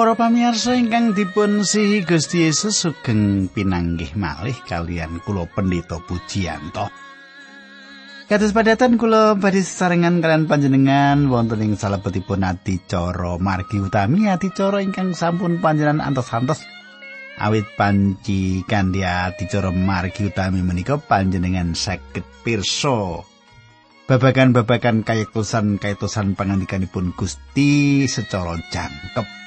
Para pamirsa ingkang dipun sihi Gusti Yesus sugeng pinanggih malih kalian kula Pendeta Pujiyanto. Kados padatan kula badhe sarengan kalian panjenengan wonten ing salebetipun adicara margi utami adicara ingkang sampun panjenengan antos-antos awit panci kanthi adicara margi utami menika panjenengan saged pirsa babagan-babagan kayektosan-kayektosan pangandikanipun Gusti secara jangkep.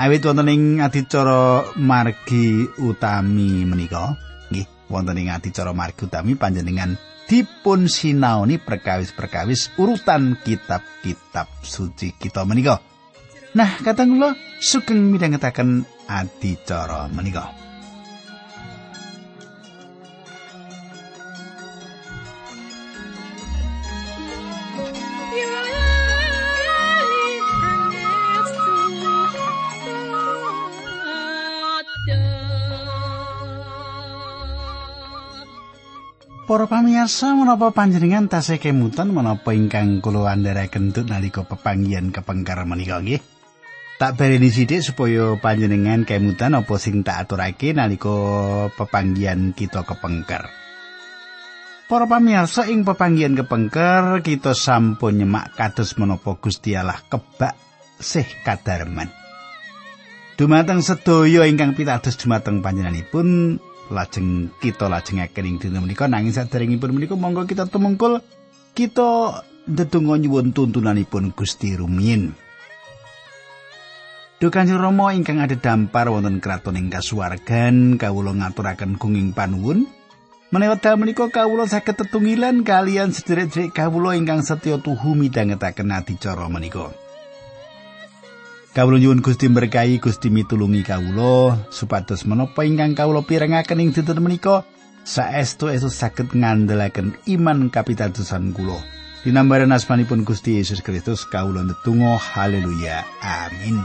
Awit wonten ing adicara margi utami menika, nggih, wonten ing adicara margi utami panjenengan dipun sinaoni perkawis-perkawis urutan kitab-kitab suci kita menika. Nah, katang kula sugeng midhangetaken adicara menika. Para pamirsa menapa panjenengan tasih kemutan menapa ingkang kula andharaken tut nalika pepanggihan kepengker menika nggih. Tak bareni sithik supaya panjenengan kemutan apa sing tak aturake nalika pepanggihan kita kepengker. Para pamirsa ing pepanggihan kepengker kita sampun nyemak kados menapa Gusti Allah kebak sih kadarman. Dumateng sedaya ingkang pitados dumateng panjenenganipun lajeng kita lajengaken ing dina menika nanging saderengipun menika monggo kita tumungkul kita ndedonga nyuwun tuntunanipun Gusti rumiyin. Duh Kanjeng Rama ingkang ada dampar wonten kraton ing kasuwargan kawula ngaturaken gunging panuwun menawi dal menika kawula saged tetunggilan kalian sedherek-sedherek kawula ingkang setya tuhu midhangetaken adicara menika. Kawula nyuwun Gusti berkahi Gusti mitulungi kawula supados menapa ingkang kawula pirengaken ing dinten menika saestu estu saged ngandelaken iman kapitadosan kula. Dinambaran asmanipun Gusti Yesus Kristus kawula ndedonga haleluya. Amin.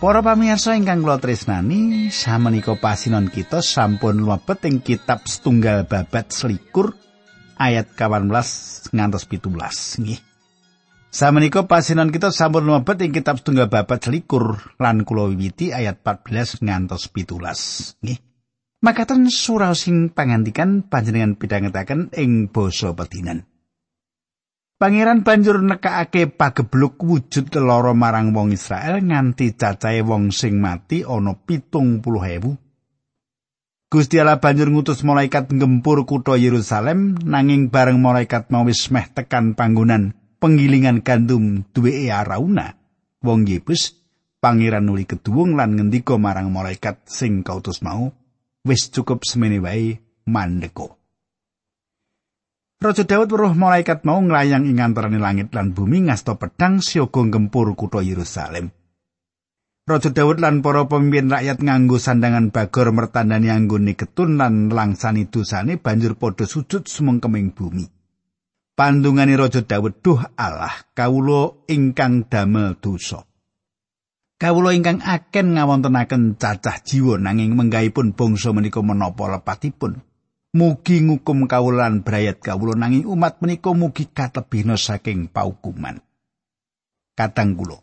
Para pamirsa ingkang kula tresnani, samenika pasinon kita sampun mlebet ing kitab setunggal babat selikur ayat 18 ngantos 17 nggih. Samenika pasinon kita sampun mlebet ing kitab setunggal babat selikur lan kula wiwiti ayat 14 ngantos 17 nggih. Makaten surau sing pangandikan panjenengan pidhangetaken ing basa pedinan. Pangeran banjur nekakake pagebluk wujud loro marang wong Israel nganti cacahe wong sing mati ana pitung puluh ewu. Gusti Allah banjur ngutus malaikat ngempur kutha Yerusalem nanging bareng malaikat mau wis meh tekan panggonan penggilingan gandum duwe Arauna. Wong Yebus pangeran nuli keduwung lan ngendika marang malaikat sing kautus mau wis cukup semene wae mandeko. Raja Daud weruh malaikat mau nglayang ing antaraning langit lan bumi ngasta pedang siaga gempur kutha Yerusalem. Raja Daud lan para pemimpin rakyat nganggo sandangan bagor mertandani anggone ketun lan langsani dosane banjur padha sujud sumengkeming bumi. Pandungane Raja Daud duh Allah kawula ingkang damel dosa. Kawula ingkang aken ngawontenaken cacah jiwa nanging menggahipun bangsa menika menapa lepatipun. Mugi ngukum kawulan brayat kawula nanging umat menika mugi katebihna saking paukuman. Katang kula.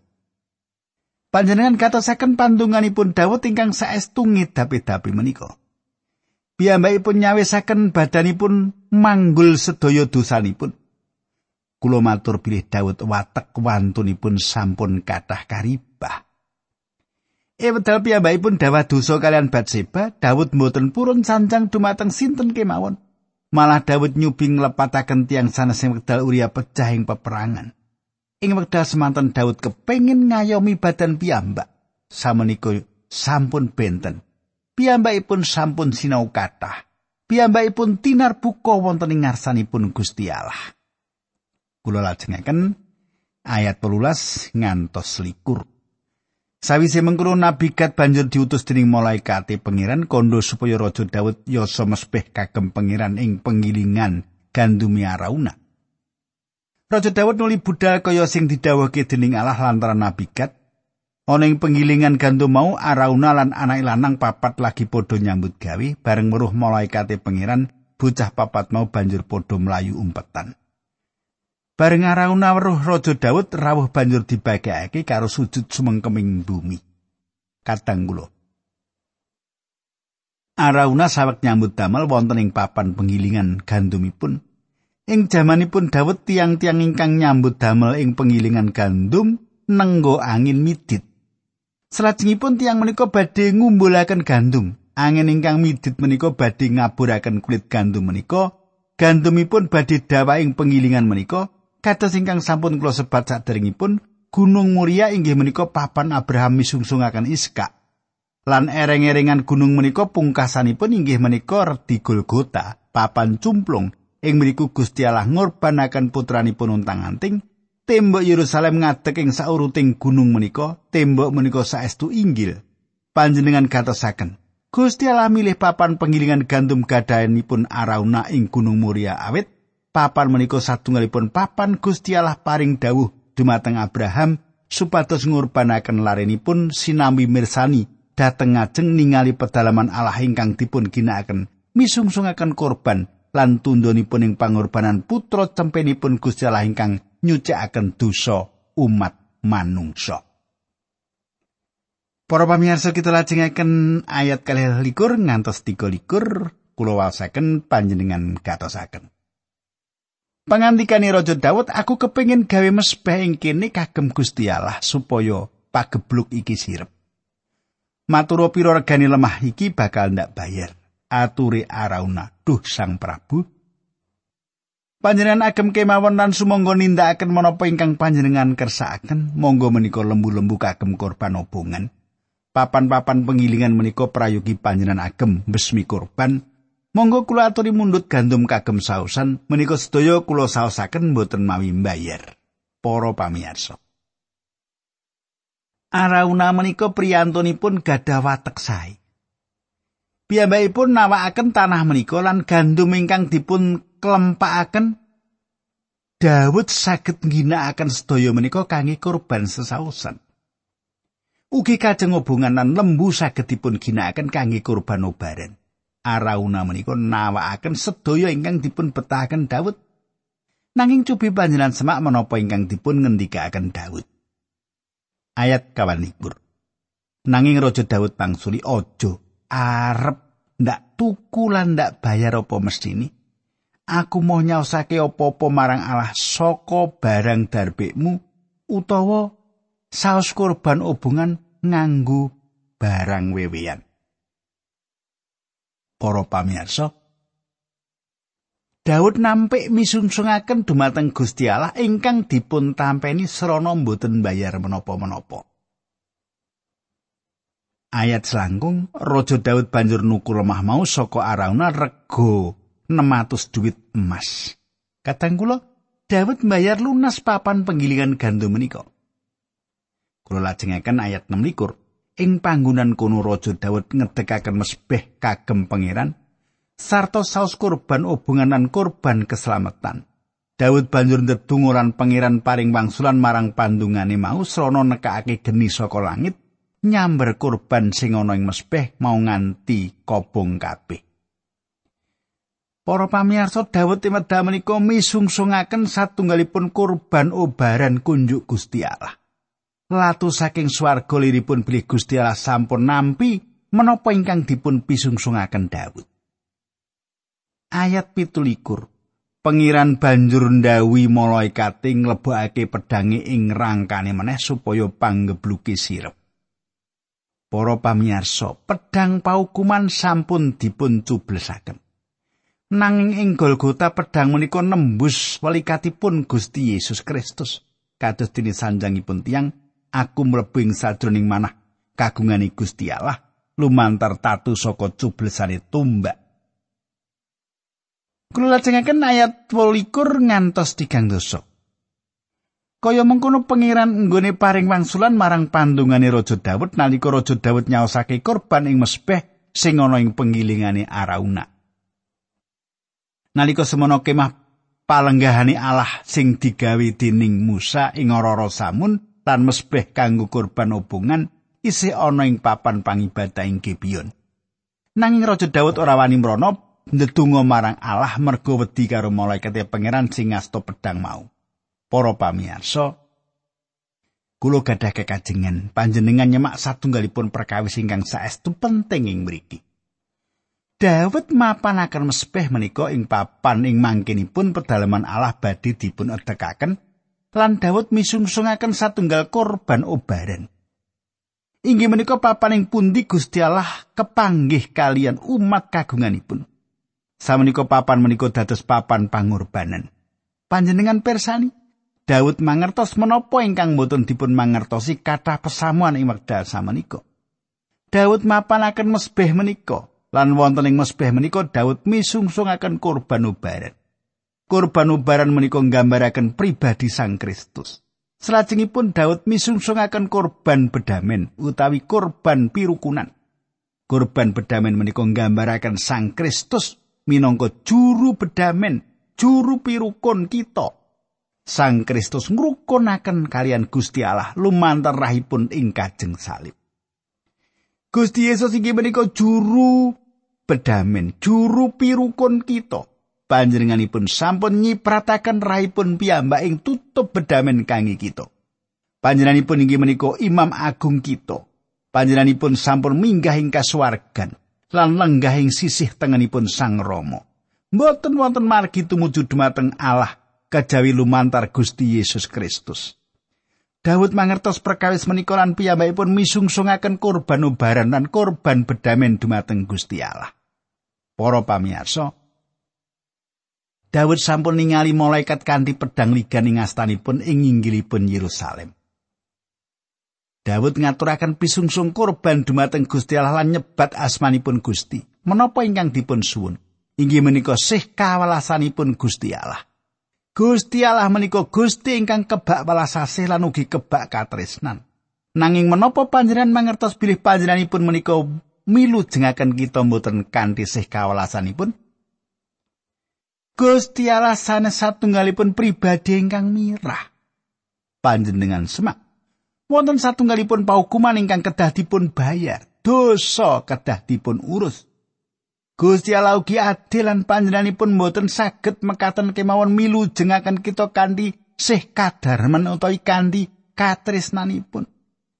Panjenengan katosaken pandunganipun Daud ingkang saestu ngedapi-dapi menika. Piyambakipun nyawisaken badanipun manggul sedaya dosanipun. Kula matur bilih Daud watek wantunipun sampun kathah karibah. E wedal piyambakipun dawah dosa kalian Batseba, Daud mboten purun sancang dumateng sinten kemawon. Malah Daud nyubing nglepataken tiang sanes sing wekdal Uria pecah ing peperangan. Ing wekdal semanten Daud kepengin ngayomi badan piyambak. Samenika sampun benten. Piyambakipun sampun sinau kathah. Piyambakipun tinar buka wonten ing ngarsanipun Gusti Allah. Kula lajengaken ayat 13 ngantos likur. Sawise mengkono Nabi Gad banjur diutus dening malaikate pangeran kondo supaya Raja Daud yasa mespeh kagem pangeran ing pengilingan gandumi Arauna. Raja Daud nuli budal kaya sing didhawuhke dening Allah lantaran Nabi Gad. Ana ing pengilingan gandum mau Arauna lan anak lanang papat lagi padha nyambut gawe bareng weruh malaikate pangeran bocah papat mau banjur padha mlayu umpetan. Bareng arauna weruh Raja Daud rawuh banjur dibagekake karo sujud sumengkeming bumi. Kadang kula. Arauna sawek nyambut damel wonten ing papan penggilingan gandumipun. Ing jamanipun Daud tiang-tiang ingkang nyambut damel ing penggilingan gandum nenggo angin midit. Salajengipun tiang menika badhe ngumbulaken gandum. Angin ingkang midit menika badhe ngaburaken kulit gandum menika. Gandumipun badhe dawa ing penggilingan menika. Kados ingkang sampun kula sebat saderengipun, Gunung Muria inggih menika papan Abraham misungssungaken Iska. Lan ereng-erengan gunung menika pungkasanipun inggih menika Redi Golgota, papan cumplung ing mriku Gusti Allah ngorbanaken putranipun untang-anting. Tembok Yerusalem ngadeg ing sauruting gunung menika, tembok menika saestu inggil. Panjenengan gatosaken, Gusti Allah milih papan pengilingan gandum gadahanipun Arauna ing Gunung Muria awit papan menika satunggalipun papan Gusti Allah paring dawuh dumateng Abraham supados ngurbanaken larenipun sinambi mirsani dhateng ngajeng ningali pedalaman Allah ingkang dipun ginakaken misungsungaken korban lan tundhonipun ing pangorbanan putra cempenipun Gusti Allah ingkang nyucikaken dosa umat manungsa. Para pamirsa kita lajengaken ayat kalih likur ngantos tiga likur kula wasaken panjenengan gatosaken. Pangandikane Raja Daud, aku kepengin gawe mesbah ing kene kagem Gusti Allah supaya pagebluk iki sirep. Matur pira regane lemah iki bakal ndak bayar. Aturi Arauna, duh Sang Prabu. Panjenengan agem kemawon lan sumangga nindakaken menapa ingkang panjenengan kersakaken, monggo menika lembu-lembu kagem korban obongan. Papan-papan pengilingan menika prayogi panjenengan agem besmi korban Monggo kula aturi mundut gandum kagem sausan menika sedaya kula saosaken mboten mawi mbayar. Para pamirsa. Arauna menika priyantunipun gadah watek sae. Piyambakipun nawakaken tanah menika lan gandum ingkang dipun klempakaken Daud saged ngginakaken sedaya menika kangge kurban sesausan. Ugi kajeng hubungan lembu saged dipun ginakaken kangge kurban obaran. Arauna menika nawakaken sedaya ingkang dipun betahaken Daud. Nanging cubi panjenengan semak menapa ingkang dipun ngendikaken Daud. Ayat kawan libur. Nanging Raja Daud pangsuli ojo arep ndak tuku lan ndak bayar apa mestini. Aku mau nyaosake apa-apa marang Allah saka barang darbekmu utawa saos korban hubungan nganggo barang wewean. Para pamirsa Daud nampik misungsungaken dumateng Gusti Allah ingkang dipun tampeni srana mboten bayar menapa-menapa. Ayat selangkung, Raja Daud banjur nuku lemah mau saka Arauna rego 600 duit emas. Kadang kula Daud bayar lunas papan penggilingan gandum menika. Kula lajengaken ayat 6 likur. Ing panggonan kono raja Daud ngedekaken mesbeh kagem pangeran sarta saus kurban hubunganan kurban keselamatan. Daud banjur ndedonga lan pangeran paring wangsulan marang pandungane mau srana nekake geni saka langit nyamber kurban sing ana ing mesbeh mau nganti kobong kabeh. Para pamirsa Daud timedha menika misungsungaken satunggalipun kurban obaran kunjuk Gusti Allah. Latu saking swarga liripun bilih Gusti Allah sampun nampi menapa ingkang dipun pisungsungaken Daud. Ayat pitulikur Pengiran banjur ndawi malaikate nglebokake pedange ing rangkane meneh supaya panggebluke sirep. Para pamirsa, pedang paukuman sampun dipun cublesaken. Nanging ing Golgota pedang menika nembus welikatipun Gusti Yesus Kristus. Kados dene sanjangipun tiang aku mlebu ing sajroning manah kagungane Gusti Allah lumantar tatu saka cublesane tumbak. Kula lajengaken ayat 28 ngantos 3 dosa. Kaya mengkono pangeran nggone paring wangsulan marang pandungane Raja Daud nalika Raja Daud nyaosake korban ing mesbeh sing ana ing pengilingane Arauna. Nalika semono kemah palenggahane Allah sing digawe dening Musa ing ora Samun lan mesbeh kanggo korban obongan isih ana ing papan pangibadah ing Gibeon. Nanging Raja Daud ora wani mrana ndedonga marang Allah mergo wedi karo malaikate pangeran sing ngasta pedang mau. Para pamirsa, kula gadah kekajengan panjenengan nyemak satunggalipun perkawis ingkang saestu penting ing mriki. Daud mapanaken mespeh menika ing papan ing mangkinipun pedalaman Allah badhe dipun edekaken lan Daud misungsungaken satunggal korban obaran. Inggih menika papan ing pundi Gusti Allah kepanggih kalian umat kagunganipun. Samenika papan menika dados papan pangorbanan. Panjenengan persani Daud mangertos menapa ingkang boten dipun mangertosi kathah pesamuan ing wekdal samenika. Daud mapanaken mesbeh menika lan wonten ing mesbeh menika Daud misungsungaken kurban ubaran. Kurban ubaran menika nggambaraken pribadi Sang Kristus. Salajengipun Daud misungsungaken kurban bedamen utawi kurban pirukunan. Kurban bedamen menika nggambaraken Sang Kristus minangka juru bedamen, juru pirukun kita. Sang Kristus ngrukunaken kalian Gusti Allah lumantar rahipun ing kajeng salib. Gusti Yesus inggih menika juru bedamen, juru pirukun kita. Panjenenganipun sampun nyiprataken rahipun piyambak ing tutup bedamen kangge kita. Panjenenganipun inggih menika Imam Agung kita. Panjenenganipun sampun minggah ing kasuwargan lan lenggah ing sisih tengenipun Sang Rama. Mboten wonten margi tumuju dumateng Allah kajawi lumantar Gusti Yesus Kristus. Daud mangertos perkawis menika lan piyambakipun misungsungaken kurban ubaran lan kurban bedamen dumateng Gusti Allah. Para pamirsa, Daud sampun ningali malaikat kanthi pedang ligan ing astanipun ing inggilipun Yerusalem. Daud ngaturaken pisungsung kurban dumateng Gusti Allah lan nyebat asmanipun Gusti. Menapa ingkang dipun suwun? Inggih menika sih kawelasanipun Gusti Allah. Gusti Allah menika Gusti ingkang kebak welas asih lan ugi kebak katresnan. Nanging menapa panjenengan mangertos bilih panjenenganipun menika milu jengaken kita mboten kanthi sih kawelasanipun? Gusti Allah sanes satunggalipun pribadi ingkang mirah. Panjenengan semak. Wonten satunggalipun paukuman ingkang kedah dipun bayar. Dosa kedah dipun urus. Gusti Allah ugi adil lan panjenenganipun mboten saged mekaten kemawon milu jengaken kita kanthi sih kadarmen utawi kanthi katresnanipun.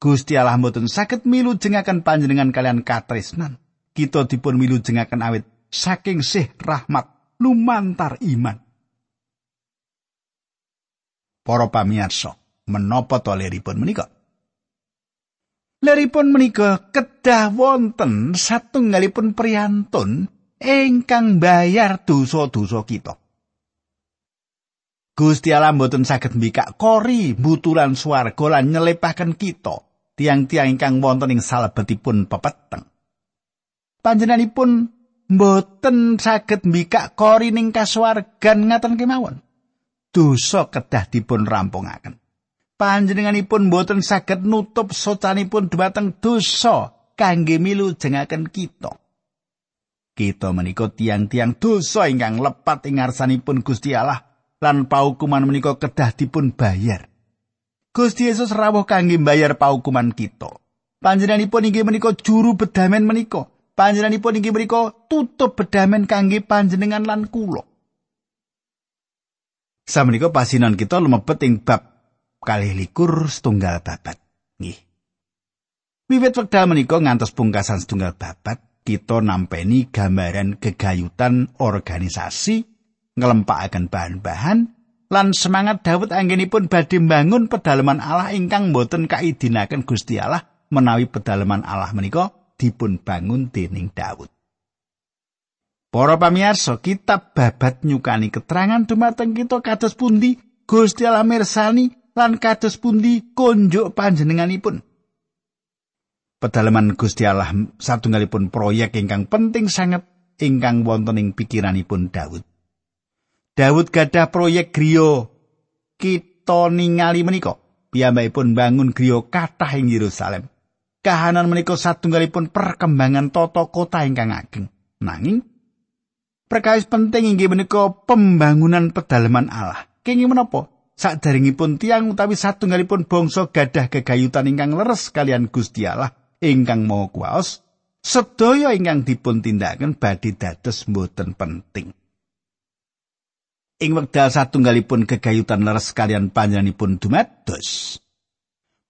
Gusti Allah mboten saged milu jengaken panjenengan kalian katresnan. Kita dipun milu jengaken awit saking sih rahmat lumantar iman. Para pamirsa, menapa to leripun menika? Leripun menika kedah wonten satunggalipun priyantun ingkang bayar dosa-dosa kita. Gusti Allah mboten saged mbikak kori butulan swarga lan nyelepaken kita tiang-tiang ingkang wonten ing salebetipun pepeteng. Panjenenganipun mboten saged mbikak kori ning kasuwargan ngaten kemawon. Dosa kedah dipun rampungaken. panjenenganipun boten saged nutup socanipun dumateng dosa kangge milu jengaken kita. Kita menika tiang-tiang dosa ingkang lepat ing ngarsanipun Gusti Allah lan paukuman menika kedah dipun bayar. Gusti Yesus rawuh kangge bayar paukuman kita. Panjenenganipun inggih menika juru bedamen menika. Panjenenganipun inggih menika tutup bedamen kangge panjenengan lan kula. Samenika pasinan kita lumebet ing bab kalih likur setunggal babat. Nggih. Wiwit wekdal menika ngantos pungkasan setunggal babat, kita nampeni gambaran gegayutan organisasi ngelempakaken bahan-bahan lan semangat Daud anggenipun badhe mbangun pedalaman Allah ingkang boten kaidinaken Gusti Allah menawi pedalaman Allah menika dipun bangun dening Daud. Para pamirsa, kitab babat nyukani keterangan dumateng kita kados pundi Gusti Allah mirsani lan kados pundi konjuk panjenenganipun. Pedalaman Gusti Allah satunggalipun proyek ingkang penting sangat ingkang wonten ing pikiranipun Daud. Daud gadah proyek griya kita ningali menika piyambakipun bangun griya kathah ing Yerusalem kahanan menika satunggalipun perkembangan tata kota ingkang ageng nanging perkawis penting inggih menika pembangunan pedalaman Allah kenging menapa sadaringipun tiang utawi satunggalipun bangsa gadah gegayutan ingkang leres kalian Gusti Allah ingkang maha kuwaos sedaya ingkang dipun tindakaken badhe dados mboten penting. Ing wekdal satunggalipun kegayutan leres kalian panjenenganipun dumados.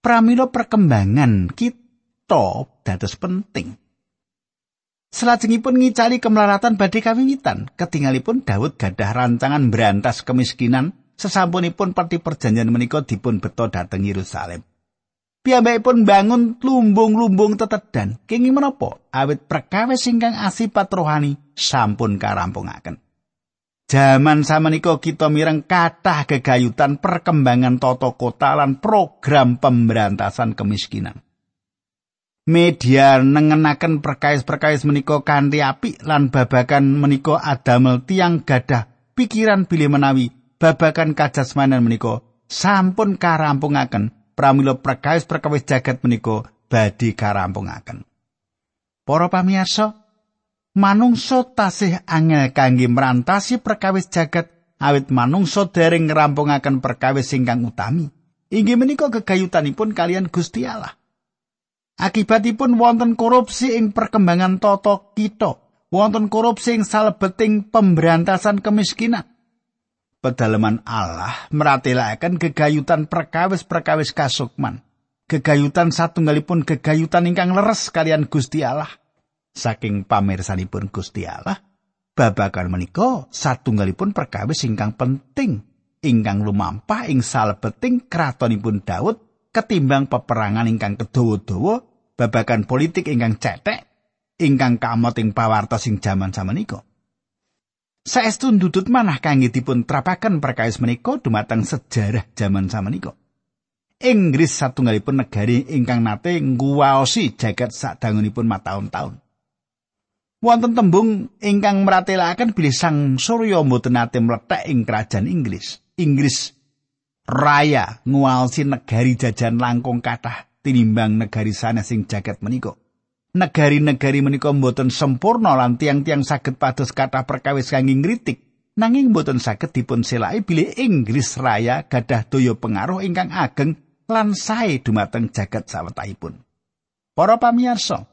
Pramila perkembangan kita dados penting. Selajengipun ngicali kemelaratan badhe kawiwitan, ketingalipun Daud gadah rancangan berantas kemiskinan sesampunipun pati perjanjian menika dipun beto dhateng Yerusalem. pun bangun lumbung-lumbung tetedan. Kenging menapa? Awit perkawis ingkang asipat rohani sampun karampungaken. Jaman samenika kita mireng kathah gegayutan perkembangan tata kota lan program pemberantasan kemiskinan. Media nengenaken perkais-perkais menika kanthi apik lan babakan menika adamel tiang gadah pikiran bilih menawi babakan kajasmanan menika sampun karampungaken pramila perkawis-perkawis jagat menika badhe karampungaken. Para pamirsa, manungsa tasih angel kangge merantasi perkawis jagat awit manungsa dereng ngrampungaken perkawis ingkang utami. Inggih menika gegayutanipun kalian Gusti Allah. Akibatipun wonten korupsi ing perkembangan tata kita, wonten korupsi ing salebeting pemberantasan kemiskinan. pedalaman Allah meratelaken gegayutan perkawis-perkawis kasukman. Gegayutan satunggalipun gegayutan ingkang leres kalian Gusti Allah. Saking pamirsanipun Gusti Allah, babagan menika satunggalipun perkawis ingkang penting ingkang lumampah ing salebeting kratonipun Daud ketimbang peperangan ingkang kedawa-dawa babagan politik ingkang cetek ingkang kamot ing pawartos ing jaman samenika. saestu ndudut manah kangge dipun trapaken perkawis menika dumateng sejarah jaman samenika. Inggris satunggalipun negari ingkang nate nguwaosi jagat sadangunipun mataun-taun. Wonten tembung ingkang meratelaken bilih Sang Surya mboten nate mlethek ing kerajaan Inggris. Inggris raya nguwaosi negari jajan langkung kathah tinimbang negari sanes sing jagat menika. negari-negari menika mboten sempurna lan tiang-tiang saged pados kathah perkawis kangge ngritik nanging mboten saged dipun selai bilih Inggris Raya gadah daya pengaruh ingkang ageng lan sae dumateng jagat sawetahipun. Para pamirsa,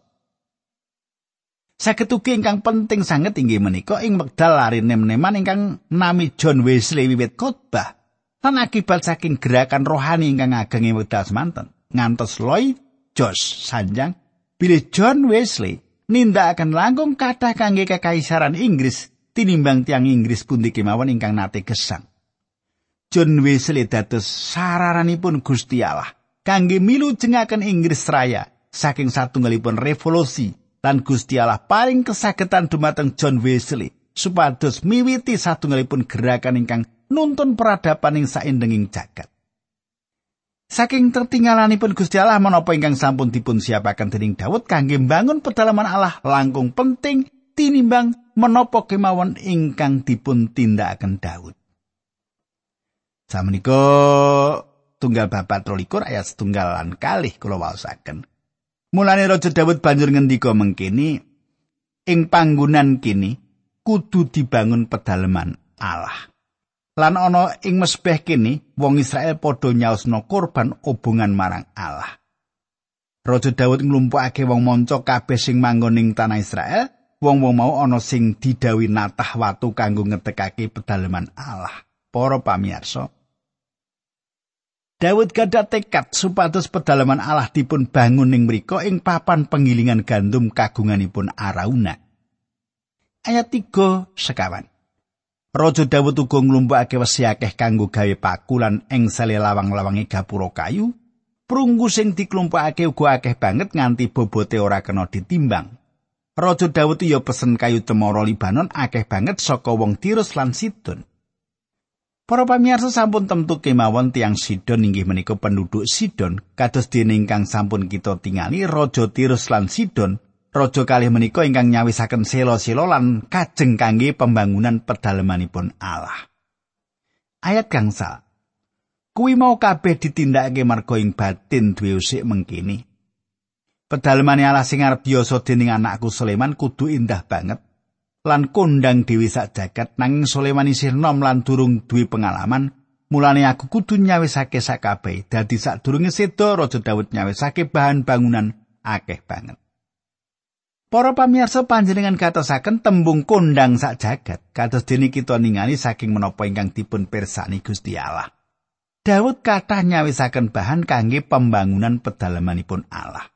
saged ugi ingkang penting sanget inggih menika ing wekdal lari nem-neman ingkang nami John Wesley wiwit khotbah lan akibat saking gerakan rohani ingkang ageng ing wekdal semanten ngantos Lloyd Josh sanjang bilih John Wesley nindakaken langkung kathah kangge kekaisaran Inggris tinimbang tiang Inggris pundi kemawon ingkang nate gesang. John Wesley dados sararanipun Gusti Allah kangge milu jengaken Inggris Raya saking satunggalipun revolusi lan Gusti Allah paling kesagetan dumateng John Wesley supados miwiti satunggalipun gerakan ingkang nuntun peradaban ing saindenging jagat. Saking tertinggalanipun Gusti Allah menapa ingkang sampun dipun siapaken dening Daud kangge mbangun pedalaman Allah langkung penting tinimbang menapa kemawon ingkang dipun tindakaken Daud. Samenika tunggal babat 23 ayat setunggal lan kalih kula waosaken. Mulane Raja Daud banjur ngendika mengkini ing panggonan kini kudu dibangun pedalaman Allah. Lan ana ing mesbeh kene wong Israel padha nyaosna korban obongan marang Allah. Raja Daud nglumpukake wong manca kabeh sing manggon ing tanah Israel, wong-wong mau ana sing didawi natah watu kanggo ngetekake pedalaman Allah. Para pamirsa, Daud gadah tekad supados pedalaman Allah dipun bangun ing mriku ing papan pengilingan gandum kagunganipun Arauna. Ayat 3 sekawan. Raja Dawud uga nglumpukake wesi akeh kanggo gawe paku lan ing sale lawang-lawange gapura kayu. Prunggu sing diklumpukake uga akeh banget nganti bobote ora kena ditimbang. Raja Dawud ya pesen kayu temoro Libanon akeh banget saka wong Tirus lan Sidon. Para pamirsa sampun temtu kemawon tiang Sidon inggih menika penduduk Sidon kados dene ingkang sampun kita tingali Raja Tirus lan Sidon Raja kalih menika ingkang nyawisaken selo-selo lan kajeng kangge pembangunan pedalamanipun Allah. Ayat gangsal. Kuwi mau kabeh ditindakake marga ing batin duwe usik mengkini. Pedalemane Allah sing arep biasa dening anakku Sulaiman kudu indah banget. Lan kondang dewi sak jagat nanging Sulaiman isih nom lan durung duwe pengalaman. Mulane aku kudu nyawisake sak kabeh. Dadi sak durunge sedo Raja Daud nyawisake bahan bangunan akeh banget. Para pamirsa panjenengan katosaken tembung kondang sak jagat kados dene kita ningali saking menapa ingkang dipun pirsani Gusti Allah. Daud kathah nyawisaken bahan kangge pembangunan pedalamanipun Allah.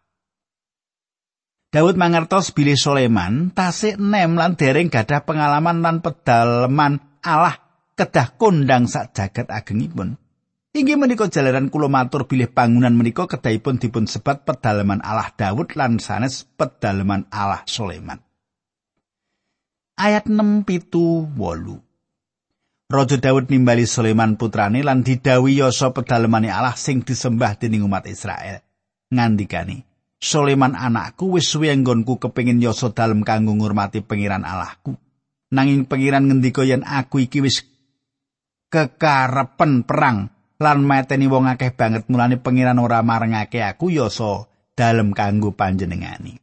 Daud mangertos bilih Sulaiman tasik nem lan dereng gadah pengalaman lan pedalaman Allah kedah kondang sak jagat agengipun. Inggih menika jalaran kula matur bilih bangunan menika kedahipun dipun sebat pedalaman Allah Daud lan sanes pedalaman Allah Sulaiman. Ayat 6 pitu wolu. Raja Daud nimbali Sulaiman putrane lan didawi yasa pedalemane Allah sing disembah dening umat Israel. Ngandikani, Sulaiman anakku wis suwe nggonku kepengin yasa dalem kanggo ngurmati pengiran Allahku. Nanging pengiran ngendika yen aku iki wis kekarepen perang lan mateni wong akeh banget mulane pengiran ora marengake aku yasa dalem kanggo panjenengani.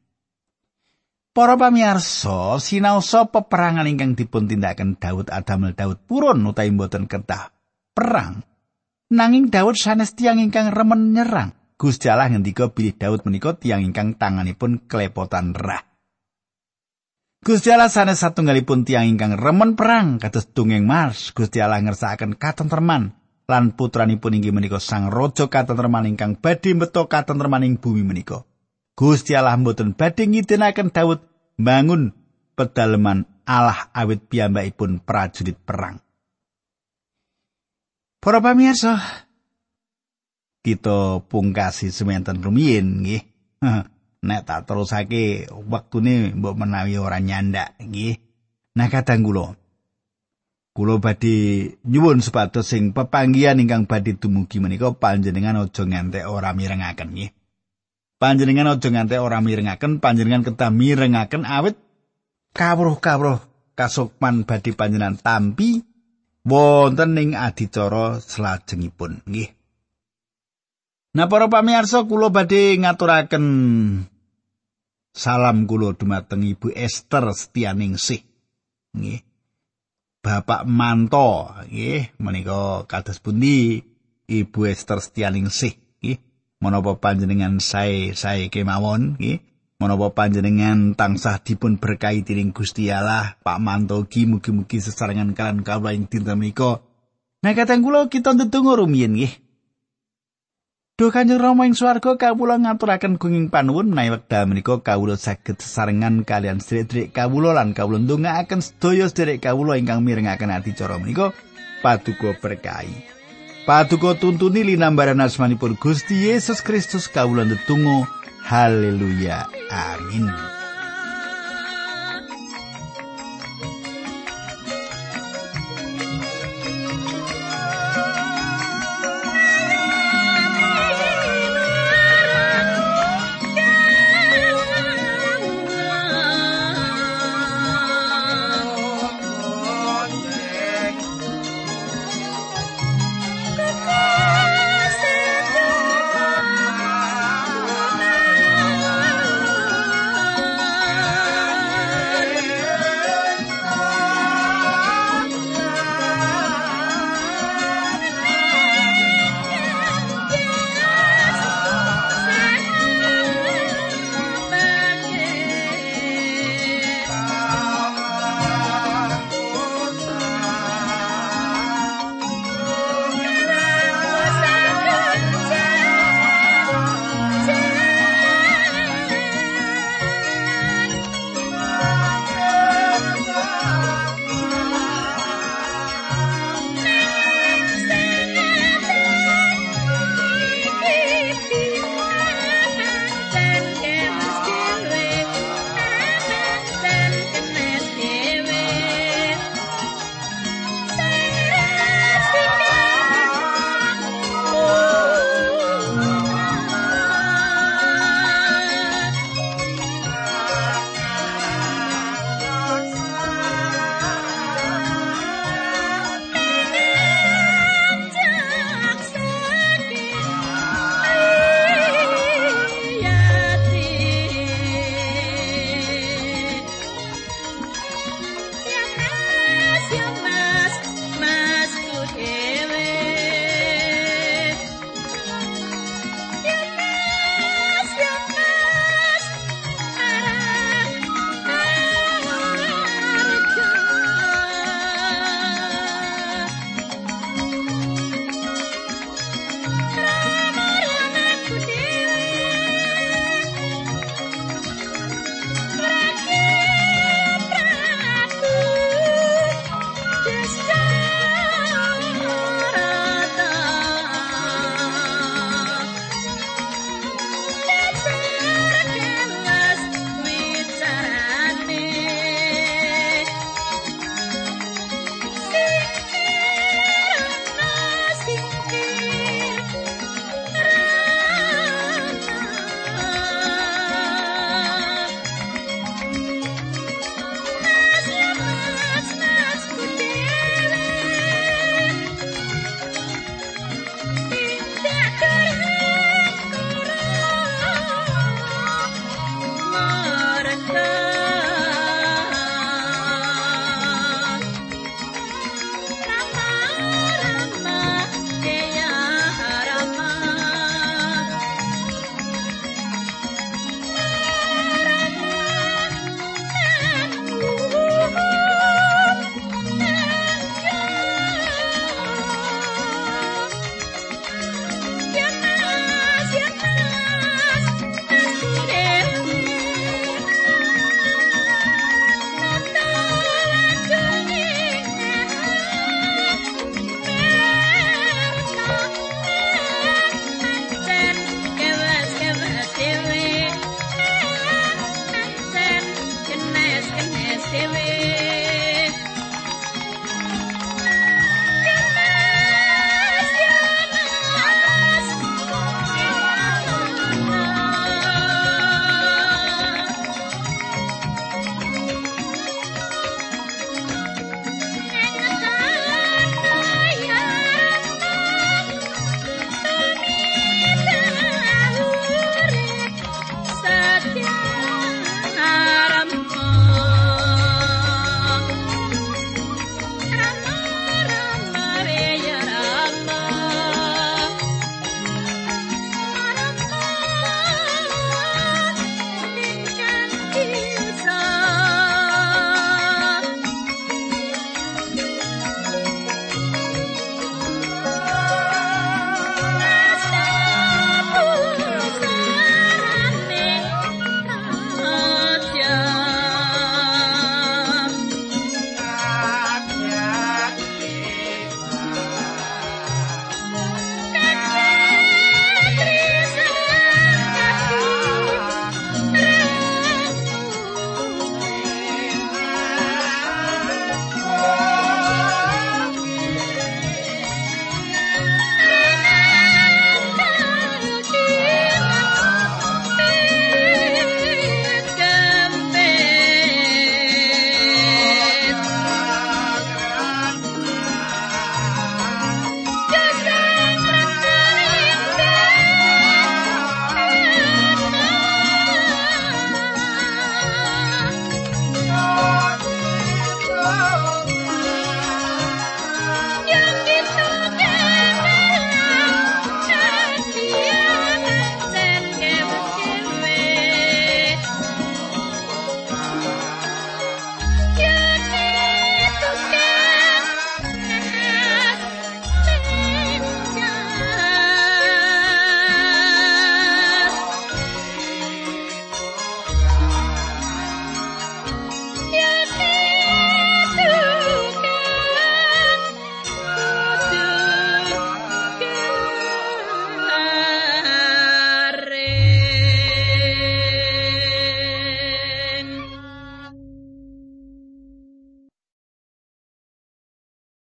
Para pamirsa, sinaosa peperangan ingkang dipun tindakaken Daud Adamel Daud purun utawi mboten kedah perang. Nanging Daud sanes tiang ingkang remen nyerang. Gusti Allah ngendika bilih Daud menika tiang ingkang tanganipun kelepotan rah. Gusti Allah sanes satunggalipun tiang ingkang remen perang kados dongeng Mars. Gusti Allah ngersakaken katentreman lan putranipun inggih menika Sang Raja katentreman ingkang badhe meto katentreman ing bumi menika. Gusti Allah mboten badhe ngidinaken Daud bangun pedalaman Allah awit piyambakipun prajurit perang. Para pamirsa, kita pungkasi semanten rumiyin nggih. Nek tak terusake wektune mbok menawi ora nyandak nggih. Nah kadang kula kula badhe nyuwun sepatus sing pepanggihan ingkang badhe dumugi menika panjenengan aja ngantek ora mirengaken nggih. panjenengan aja nganti ora mirengaken panjenengan kedah mirengaken awit kawruh-kawruh kasukman badhe panjenengan tampi wonten ing adicara salajengipun nggih Nah para pamirsa kula badhe ngaturaken salam kula dumateng Ibu Esther Setianingsih nggih Bapak Manto nggih menika kados pundi? Ibu Esther Setianingsih menapa panjenengan sae-sae kemawon nggih? Menapa panjenengan tansah dipun berkahi dening Gusti Allah? Pak Mantogi mugi-mugi sesarengan kalian kawula ing dinten menika. Nah kateng kula kita ndedonga rumiyin nggih Duh Kanjeng Rama ing swarga kawula ngaturaken gunging panuwun menawi wekdal menika kawula saged sesarengan kalian sedherek kawula lan kawula ndongaaken sedaya sedherek kawula ingkang mirengaken adicara menika paduka berkahi. Paduka tuntuni linambaran asmanipun Gusti Yesus Kristus kawula ndedonga haleluya amin